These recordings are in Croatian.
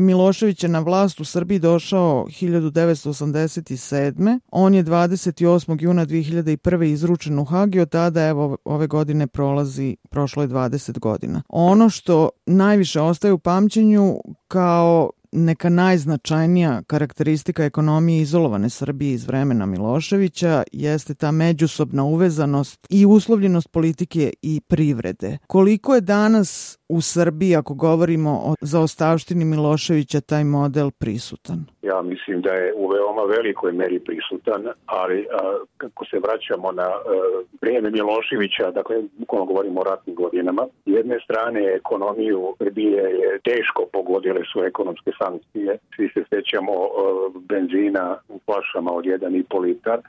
Milošević je na vlast u Srbiji došao 1987. On je 28. juna 2001. izručen u Hag i od tada evo ove godine prolazi, prošlo je 20 godina. Ono što najviše ostaje u pamćenju kao neka najznačajnija karakteristika ekonomije izolovane Srbije iz vremena Miloševića jeste ta međusobna uvezanost i uslovljenost politike i privrede. Koliko je danas u Srbiji, ako govorimo o zaostavštini Miloševića, taj model prisutan? Ja mislim da je u veoma velikoj meri prisutan, ali a, kako se vraćamo na a, vrijeme Miloševića, dakle, bukvalno govorimo o ratnim godinama, jedne strane ekonomiju Srbije je teško pogodile su ekonomske sankcije. Svi se sećamo benzina u flašama od 1,5 litar,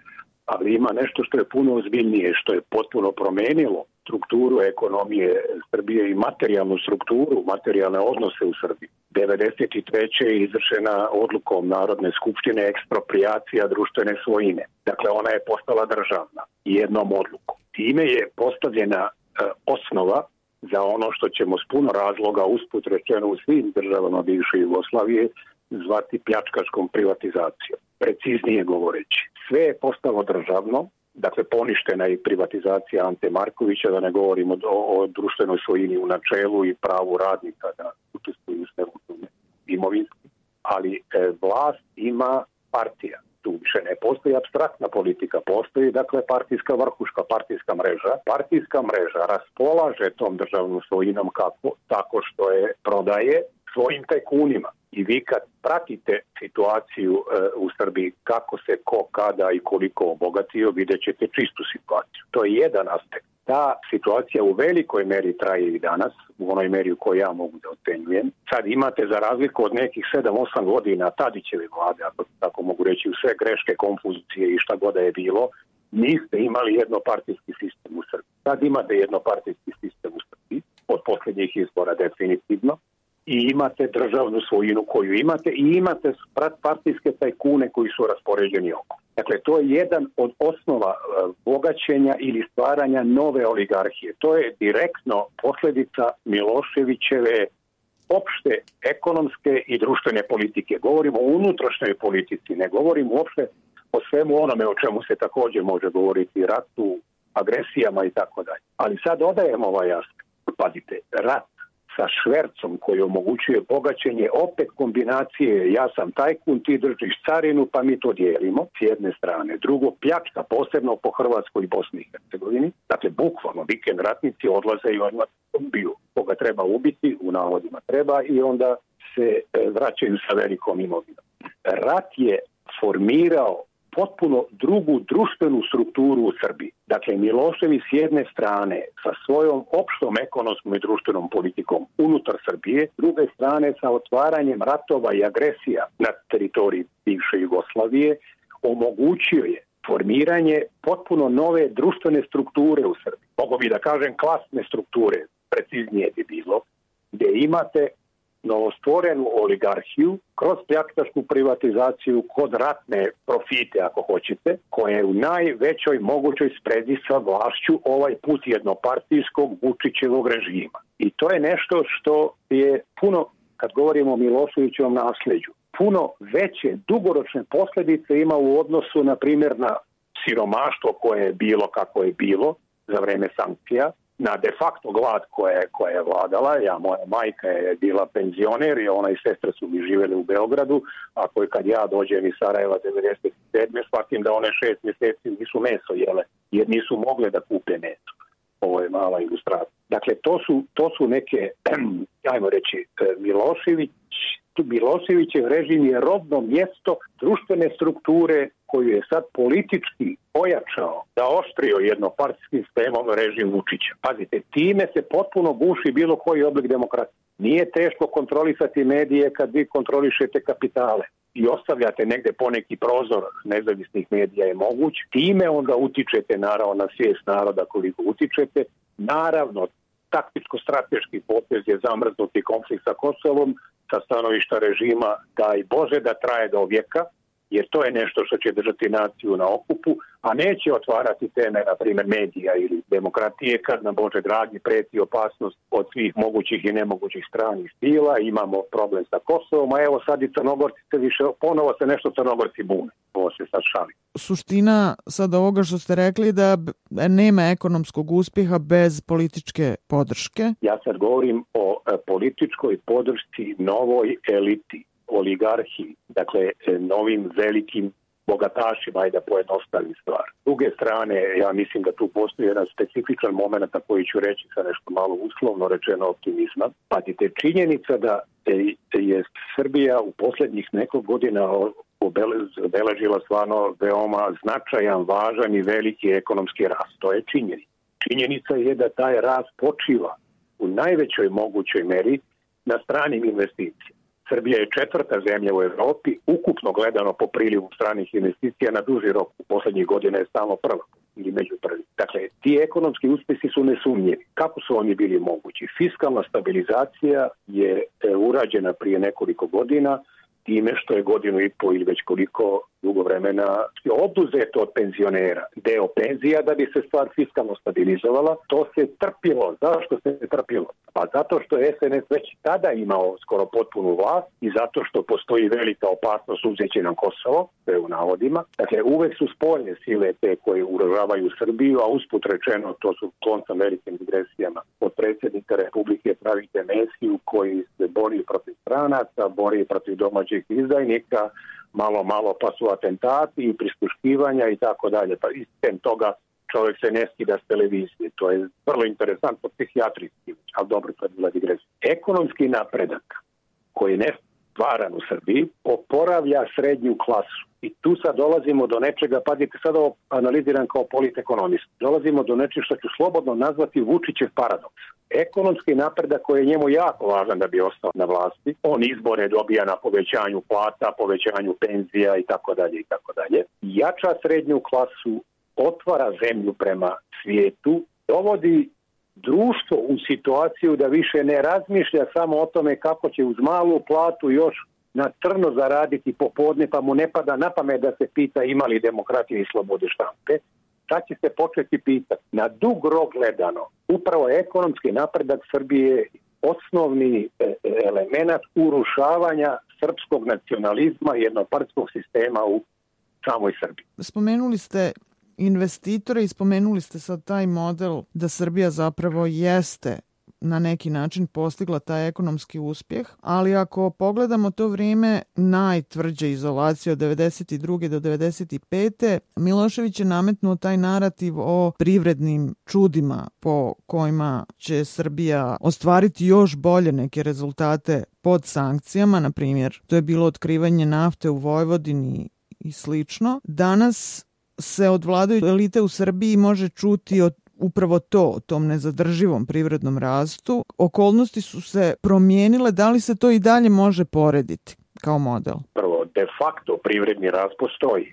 ali ima nešto što je puno ozbiljnije, što je potpuno promenilo strukturu ekonomije Srbije i materijalnu strukturu, materijalne odnose u Srbiji. 93. je izvršena odlukom Narodne skupštine ekspropriacija društvene svojine. Dakle, ona je postala državna jednom odlukom. Time je postavljena e, osnova za ono što ćemo s puno razloga usput rečeno u svim državama bivše Jugoslavije zvati pljačkaškom privatizacijom. Preciznije govoreći, sve je postalo državno, dakle poništena je privatizacija Ante Markovića, da ne govorimo o, o društvenoj svojini u načelu i pravu radnika da učestvuju sve imovinski, ali e, vlast ima partija. Tu više ne postoji abstraktna politika, postoji dakle partijska vrhuška, partijska mreža. Partijska mreža raspolaže tom državnom svojinom kako? Tako što je prodaje svojim tajkunima. I vi kad pratite situaciju e, u Srbiji, kako se ko, kada i koliko obogatio, vidjet ćete čistu situaciju. To je jedan aspekt. Ta situacija u velikoj meri traje i danas, u onoj meri u kojoj ja mogu da ocenjujem. Sad imate za razliku od nekih 7-8 godina Tadićeve vlade, ako tako mogu reći, u sve greške, konfuzicije i šta god je bilo, niste imali jednopartijski sistem u Srbiji. Sad imate jednopartijski sistem u Srbiji, od posljednjih izbora definitivno, i imate državnu svojinu koju imate i imate partijske tajkune koji su raspoređeni oko. Dakle, to je jedan od osnova e, bogaćenja ili stvaranja nove oligarhije. To je direktno posledica Miloševićeve opšte ekonomske i društvene politike. Govorimo o unutrašnjoj politici, ne govorimo uopšte o svemu onome o čemu se takođe može govoriti, ratu, agresijama i tako dalje. Ali sad odajemo ovaj aspekt. Pazite, rat sa švercom koji omogućuje bogaćenje, opet kombinacije ja sam tajkun, ti držiš carinu pa mi to dijelimo s jedne strane. Drugo, pljačka posebno po Hrvatskoj i Bosni i Hercegovini. Dakle, bukvalno vikend ratnici odlaze i odmah ubiju koga treba ubiti, u navodima treba i onda se e, vraćaju sa velikom imovinom. Rat je formirao potpuno drugu društvenu strukturu u Srbiji. Dakle, Milošević s jedne strane sa svojom opštom ekonomskom i društvenom politikom unutar Srbije, s druge strane sa otvaranjem ratova i agresija na teritoriji bivše Jugoslavije, omogućio je formiranje potpuno nove društvene strukture u Srbiji. Mogu bi da kažem klasne strukture, preciznije bi bilo, gde imate novostvorenu oligarhiju kroz pljačkašku privatizaciju kod ratne profite, ako hoćete, koja je u najvećoj mogućoj spredi sa vlašću ovaj put jednopartijskog Vučićevog režima. I to je nešto što je puno, kad govorimo o Miloševićevom nasleđu, puno veće dugoročne posledice ima u odnosu, na primjer, na siromaštvo koje je bilo kako je bilo za vreme sankcija, na de facto glad koja koja je vladala. Ja, moja majka je bila penzioner i ona i sestra su mi živjeli u Beogradu, a koji kad ja dođem iz Sarajeva 97. shvatim da one šest mjeseci nisu meso jele, jer nisu mogle da kupe meso. Ovo je mala ilustracija. Dakle, to su, to su neke, ajmo reći, e, Milošević, Miloševićev režim je rodno mjesto društvene strukture koju je sad politički ojačao da oštrio jednopartijskim sistemom režim Vučića. Pazite, time se potpuno guši bilo koji oblik demokratije. Nije teško kontrolisati medije kad vi kontrolišete kapitale i ostavljate negde poneki prozor nezavisnih medija je moguć. Time onda utičete naravno na svijest naroda koliko utičete. Naravno, taktičko-strateški potez je zamrznuti konflikt sa Kosovom sa stanovišta režima daj Bože da traje do vijeka, jer to je nešto što će držati naciju na okupu, a neće otvarati teme, na primjer, medija ili demokratije, kad nam Bože dragi preti opasnost od svih mogućih i nemogućih stranih stila, imamo problem sa Kosovom, a evo sad i Crnogorci se više, ponovo se nešto Crnogorci bune. Ovo se sad šali. Suština sad ovoga što ste rekli da nema ekonomskog uspjeha bez političke podrške. Ja sad govorim o e, političkoj podršci novoj eliti oligarhiji, dakle e, novim velikim bogatašima, ajde da pojednostavim stvar. S druge strane, ja mislim da tu postoji jedan specifičan moment na koji ću reći sa nešto malo uslovno rečeno optimizma. Pazite, činjenica da je Srbija u posljednjih nekog godina obeležila stvarno veoma značajan, važan i veliki ekonomski rast. To je činjenica. Činjenica je da taj rast počiva u najvećoj mogućoj meri na stranim investicijama. Srbija je četvrta zemlja u Europi, ukupno gledano po prilivu stranih investicija na duži rok. U poslednjih godina je stalno prva ili među prvi. Dakle, ti ekonomski uspjesi su nesumnjivi. Kako su oni bili mogući? Fiskalna stabilizacija je e, urađena prije nekoliko godina, time što je godinu i po ili već koliko dugo vremena oduzeto od penzionera. Deo penzija da bi se stvar fiskalno stabilizovala, to se trpilo. Zašto se trpilo? Pa zato što je SNS već tada imao skoro potpunu vlast i zato što postoji velika opasnost uzeće nam Kosovo, sve u navodima. Dakle, uvek su spoljne sile te koje urožavaju Srbiju, a usput rečeno to su konca velikim digresijama. Od predsjednika Republike pravite Mesiju koji se bori protiv stranaca, bori protiv domaćih izdajnika, malo, malo pa su atentati i prisluškivanja i tako dalje. Pa istem toga čovjek se ne skida s televizije. To je vrlo interesantno psihijatrijski, ali dobro, to je bila digresija. Ekonomski napredak koji ne stvaran u Srbiji oporavlja srednju klasu. I tu sad dolazimo do nečega, pazite, sad ovo analiziram kao politekonomist, dolazimo do nečega što ću slobodno nazvati Vučićev paradoks. Ekonomski napredak koji je njemu jako važan da bi ostao na vlasti, on izbore dobija na povećanju plata, povećanju penzija i tako dalje i tako dalje. Jača srednju klasu, otvara zemlju prema svijetu, dovodi društvo u situaciju da više ne razmišlja samo o tome kako će uz malu platu još na crno zaraditi popodne pa mu ne pada na pamet da se pita ima li demokratije i slobode štampe. Sad će se početi pitati. Na dug rok gledano, upravo ekonomski napredak Srbije je osnovni e, e, element urušavanja srpskog nacionalizma i jednopartskog sistema u samoj Srbiji. Spomenuli ste investitore i spomenuli ste sad taj model da Srbija zapravo jeste na neki način postigla taj ekonomski uspjeh, ali ako pogledamo to vrijeme najtvrđe izolacije od 92. do 95. Milošević je nametnuo taj narativ o privrednim čudima po kojima će Srbija ostvariti još bolje neke rezultate pod sankcijama, na primjer, to je bilo otkrivanje nafte u Vojvodini i slično. Danas se od vladajuće elite u Srbiji može čuti od upravo to, tom nezadrživom privrednom rastu. Okolnosti su se promijenile, da li se to i dalje može porediti kao model? Prvo, de facto privredni rast postoji.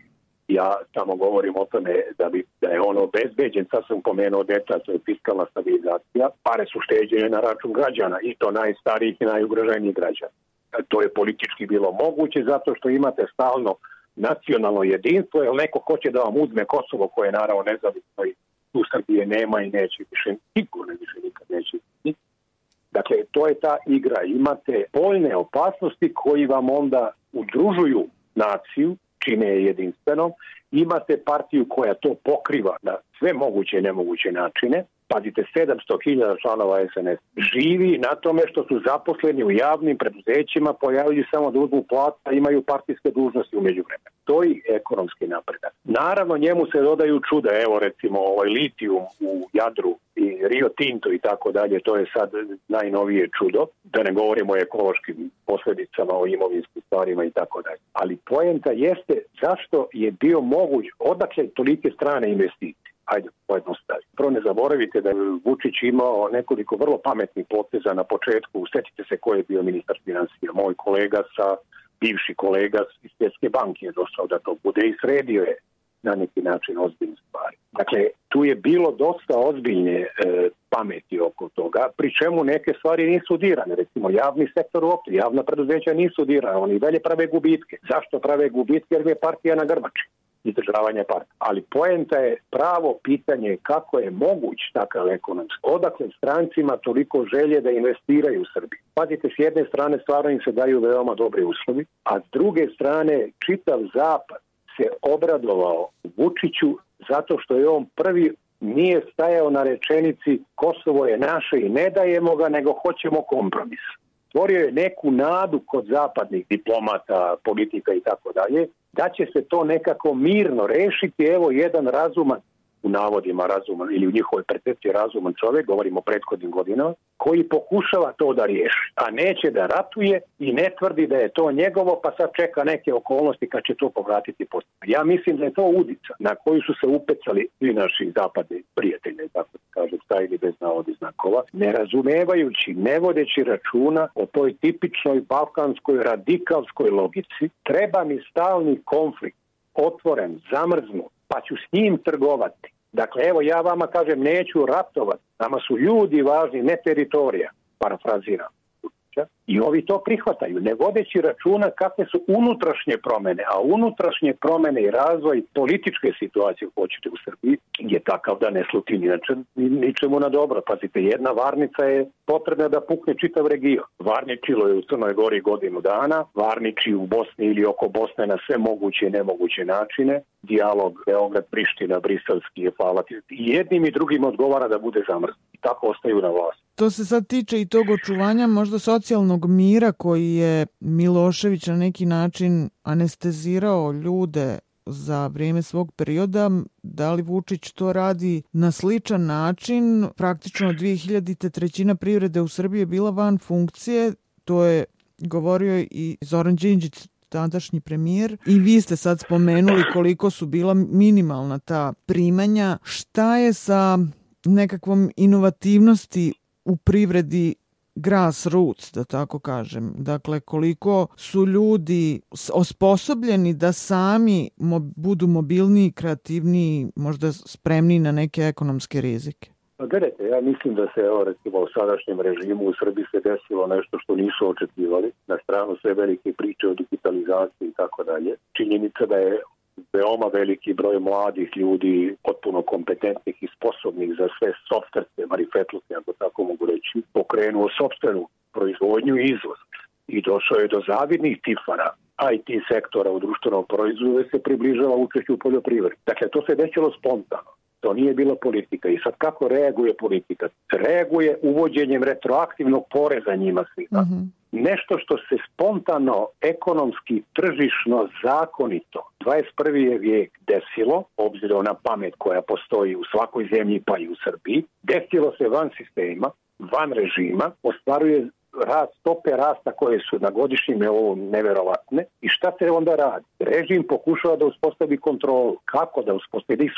Ja samo govorim o tome da, bi, da je ono bezbeđen, sad sam pomenuo detalj, to je fiskalna stabilizacija, pare su šteđene na račun građana i to najstarijih i najugroženijih građana. To je politički bilo moguće zato što imate stalno nacionalno jedinstvo, jer neko hoće da vam uzme Kosovo koje je naravno nezavisno i u Srbije nema i neće više, sigurno više nikad neće. Dakle, to je ta igra. Imate poljne opasnosti koji vam onda udružuju naciju, čine je jedinstveno. Imate partiju koja to pokriva na sve moguće i nemoguće načine pazite, 700.000 članova SNS živi na tome što su zaposleni u javnim preduzećima, pojavljuju samo da uzmu plata, imaju partijske dužnosti u međuvremenu. To je ekonomski napredak. Naravno, njemu se dodaju čuda, evo recimo ovaj litijum u Jadru i Rio Tinto i tako dalje, to je sad najnovije čudo, da ne govorimo o ekološkim posljedicama, o imovinskim stvarima i tako dalje. Ali poenta jeste zašto je bio moguć, odakle tolike strane investicije ajde pojednostavi. Prvo ne zaboravite da je Vučić imao nekoliko vrlo pametnih poteza na početku. Sjetite se ko je bio ministar financija. Moj kolega sa bivši kolega iz Svjetske banke je došao da to bude i sredio je na neki način ozbiljne stvari. Dakle, tu je bilo dosta ozbiljne e, pameti oko toga, pri čemu neke stvari nisu dirane. Recimo, javni sektor uopće, javna preduzeća nisu dirane, oni dalje prave gubitke. Zašto prave gubitke? Jer je partija na grbači izdržavanja parka. Ali poenta je pravo pitanje kako je moguć takav ekonomski. Odakle strancima toliko želje da investiraju u Srbiji. Pazite, s jedne strane stvarno im se daju veoma dobri uslovi, a s druge strane čitav zapad se obradovao Vučiću zato što je on prvi nije stajao na rečenici Kosovo je naše i ne dajemo ga, nego hoćemo kompromis. Stvorio je neku nadu kod zapadnih diplomata, politika i tako dalje, da će se to nekako mirno rešiti. Evo jedan razuman u navodima razuman ili u njihovoj percepciji razuman čovjek, govorimo o prethodnim godinama, koji pokušava to da riješi, a neće da ratuje i ne tvrdi da je to njegovo, pa sad čeka neke okolnosti kad će to povratiti posto. Ja mislim da je to udica na koju su se upecali svi naši zapadni prijatelji, tako da kažem, stajili bez navodi znakova, ne razumevajući, ne vodeći računa o toj tipičnoj balkanskoj radikalskoj logici, treba mi stalni konflikt, otvoren, zamrznut, pa ću s njim trgovati. Dakle, evo ja vama kažem, neću ratovati, nama su ljudi važni, ne teritorija, parafraziram. I ovi to prihvataju, ne vodeći računa kakve su unutrašnje promene, a unutrašnje promene i razvoj političke situacije, hoćete u Srbiji, je takav da ne sluti ničemu na dobro. Pazite, jedna varnica je potrebna da pukne čitav region. Varničilo je u Crnoj Gori godinu dana, varniči u Bosni ili oko Bosne na sve moguće i nemoguće načine, dijalog Beograd, Priština, Briselski je. I jednim i drugim odgovara da bude zamrznut. Tako ostaju na vlasti. To se sad tiče i tog očuvanja možda socijalnog mira koji je Milošević na neki način anestezirao ljude za vrijeme svog perioda, da li Vučić to radi na sličan način, praktično 2000. trećina privrede u Srbiji je bila van funkcije, to je govorio i Zoran Đinđić, tadašnji premijer i vi ste sad spomenuli koliko su bila minimalna ta primanja. Šta je sa nekakvom inovativnosti u privredi grassroots, da tako kažem. Dakle, koliko su ljudi osposobljeni da sami mo budu mobilniji, kreativniji, možda spremni na neke ekonomske rizike? Pa gledajte, ja mislim da se evo, recimo, u sadašnjem režimu u Srbiji se desilo nešto što nisu očekivali. Na stranu sve velike priče o digitalizaciji i tako dalje. Činjenica da je veoma veliki broj mladih ljudi, potpuno kompetentnih i sposobnih za sve softverske marifetluke, ako tako mogu reći, pokrenuo sobstvenu proizvodnju i izvoz. I došao je do zavidnih tifara IT sektora u društvenom proizvodu se približava učešću u poljoprivredi. Dakle, to se desilo spontano. To nije bila politika. I sad kako reaguje politika? Reaguje uvođenjem retroaktivnog poreza njima svima. Mm -hmm nešto što se spontano, ekonomski, tržišno, zakonito 21. je vijek desilo, obzirom na pamet koja postoji u svakoj zemlji pa i u Srbiji, desilo se van sistema, van režima, ostvaruje rast, stope rasta koje su na godišnjim ovo neverovatne i šta se onda radi? Režim pokušava da uspostavi kontrolu. Kako da uspostavi? Da ih.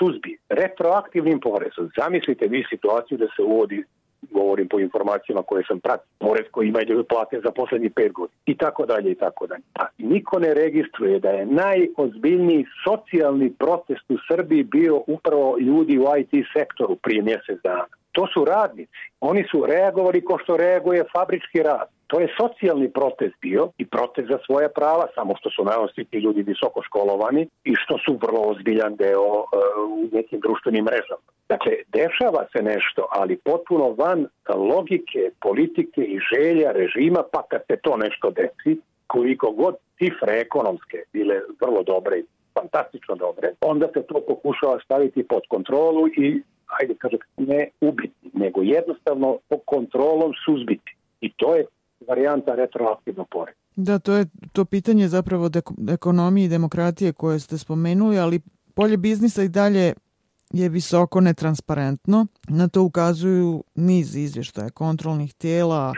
Retroaktivnim porezom. Zamislite vi situaciju da se uvodi govorim po informacijama koje sam pratio, porez koji imaju plate za poslednji pet godina i tako dalje i tako dalje. Pa niko ne registruje da je najozbiljniji socijalni protest u Srbiji bio upravo ljudi u IT sektoru prije mjesec dana. To su radnici. Oni su reagovali ko što reaguje fabrički rad. To je socijalni protest bio i protest za svoja prava, samo što su naravno ljudi visoko školovani i što su vrlo ozbiljan deo uh, u nekim društvenim mrežama. Dakle, dešava se nešto, ali potpuno van logike, politike i želja režima, pa kad se to nešto desi, koliko god cifre ekonomske bile vrlo dobre fantastično dobre, onda se to pokušava staviti pod kontrolu i ajde kažem, ne ubiti, nego jednostavno kontrolom suzbiti. I to je varijanta retroaktivnog poreza. Da, to je to pitanje zapravo de- ekonomije i demokratije koje ste spomenuli, ali polje biznisa i dalje je visoko netransparentno. Na to ukazuju niz izvještaja kontrolnih tijela,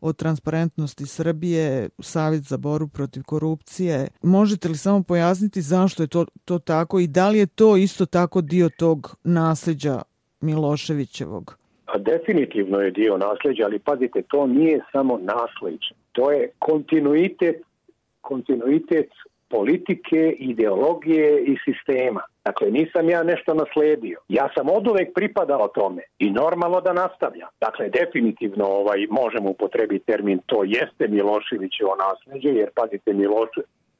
o transparentnosti Srbije, Savjet za boru protiv korupcije. Možete li samo pojasniti zašto je to, to tako i da li je to isto tako dio tog nasljeđa Miloševićevog? A definitivno je dio nasljeđa, ali pazite, to nije samo nasljeđe. To je kontinuitet, kontinuitet politike, ideologije i sistema. Dakle, nisam ja nešto nasledio. Ja sam od uvek pripadao tome i normalno da nastavljam. Dakle, definitivno ovaj, možemo upotrebiti termin to jeste Miloševićevo nasleđe, jer pazite, Miloš,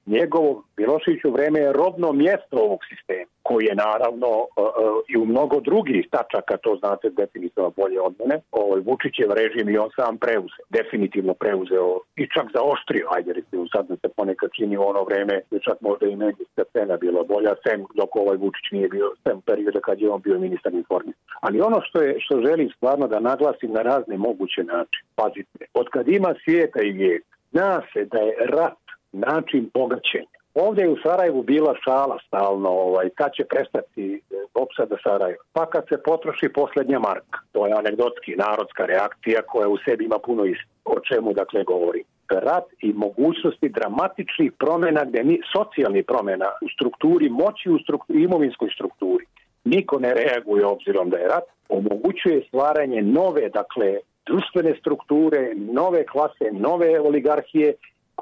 njegovo Miloševiću vreme je rodno mjesto ovog sistema, koji je naravno uh, uh, i u mnogo drugih tačaka, to znate definitivno bolje od mene, ovaj Vučićev režim i on sam preuze, definitivno preuzeo i čak zaoštrio, ajde recimo sad da se ponekad čini u ono vreme, je čak možda i medijska scena bila bolja, sem dok ovaj Vučić nije bio, sem perioda kad je on bio ministar informisanja. Ali ono što je što želim stvarno da naglasim na razne moguće načine, pazite, od kad ima svijeta i vijek, zna se da je rat način bogaćenja. Ovdje je u Sarajevu bila šala stalno, ovaj, kad će prestati e, opsada Sarajeva. Pa kad se potroši posljednja marka. To je anegdotski, narodska reakcija koja u sebi ima puno isti. O čemu dakle govori? Rat i mogućnosti dramatičnih promjena, gdje ni, socijalnih promjena u strukturi moći, u strukturi, imovinskoj strukturi. Niko ne reaguje obzirom da je rat, omogućuje stvaranje nove, dakle, društvene strukture, nove klase, nove oligarhije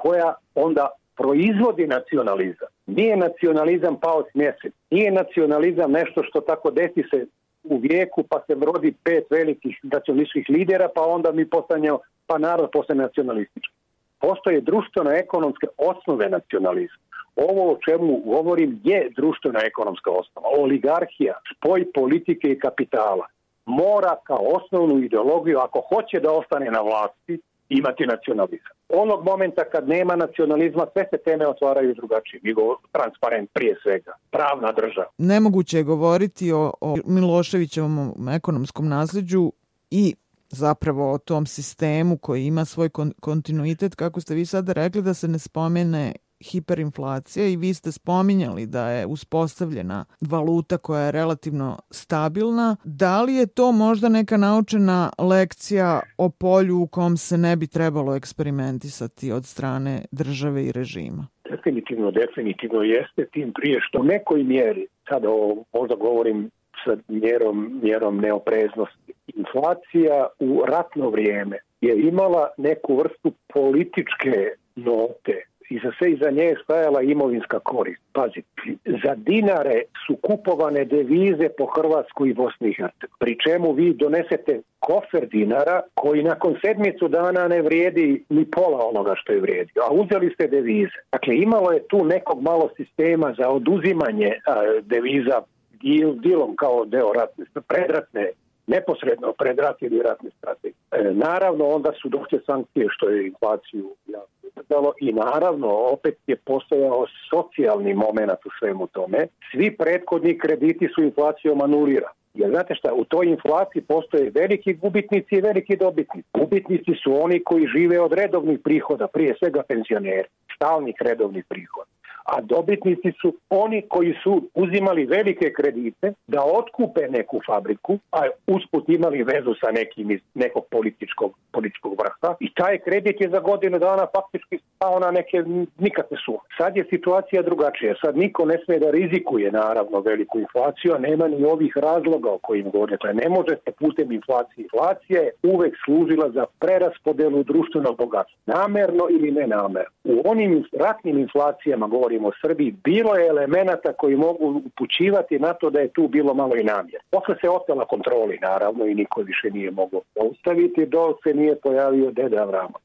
koja onda proizvodi nacionalizam. Nije nacionalizam pao s mjesec. Nije nacionalizam nešto što tako desi se u vijeku pa se rodi pet velikih nacionalističkih lidera pa onda mi postanemo, pa narod postane nacionalistički. Postoje društveno-ekonomske osnove nacionalizma. Ovo o čemu govorim je društveno-ekonomska osnova. Oligarhija, spoj politike i kapitala mora kao osnovnu ideologiju, ako hoće da ostane na vlasti, imati nacionalizam. Onog momenta kad nema nacionalizma, sve se teme otvaraju drugačije. Mi go transparent prije svega. Pravna država. Nemoguće je govoriti o, o Miloševićevom ekonomskom nasljeđu i zapravo o tom sistemu koji ima svoj kon kontinuitet, kako ste vi sada rekli, da se ne spomene hiperinflacija i vi ste spominjali da je uspostavljena valuta koja je relativno stabilna. Da li je to možda neka naučena lekcija o polju u kom se ne bi trebalo eksperimentisati od strane države i režima? Definitivno, definitivno jeste tim prije što nekoj mjeri, sada o, možda govorim sa mjerom, mjerom neopreznosti, inflacija u ratno vrijeme je imala neku vrstu političke note i za sve iza nje je stajala imovinska korist. Pazi, za dinare su kupovane devize po Hrvatsku i Bosni i Hercegovini. Pri čemu vi donesete kofer dinara koji nakon sedmicu dana ne vrijedi ni pola onoga što je vrijedio, a uzeli ste devize. Dakle, imalo je tu nekog malo sistema za oduzimanje deviza dil, dilom kao deo ratne, predratne neposredno pred rat ili ratne strategije. Naravno, onda su došle sankcije što je inflaciju javno i naravno opet je postojao socijalni moment u svemu tome. Svi prethodni krediti su inflacijom anulirani. Jer znate šta, u toj inflaciji postoje veliki gubitnici i veliki dobitnici. Gubitnici su oni koji žive od redovnih prihoda, prije svega penzioneri, stalnih redovnih prihoda a dobitnici su oni koji su uzimali velike kredite da otkupe neku fabriku, a usput imali vezu sa nekim iz nekog političkog, političkog vrha. I taj kredit je za godinu dana faktički spao na neke nikakve su. Sad je situacija drugačija. Sad niko ne sme da rizikuje naravno veliku inflaciju, a nema ni ovih razloga o kojim govorite. Dakle, ne možete putem inflacije. Inflacija je uvek služila za preraspodelu društvenog bogatstva. Namerno ili nenamerno. U onim ratnim inflacijama govori govorimo o Srbiji, bilo je elemenata koji mogu upućivati na to da je tu bilo malo i namjer. Posle se ostala kontroli, naravno, i niko više nije mogao ustaviti dok se nije pojavio Deda Avramov.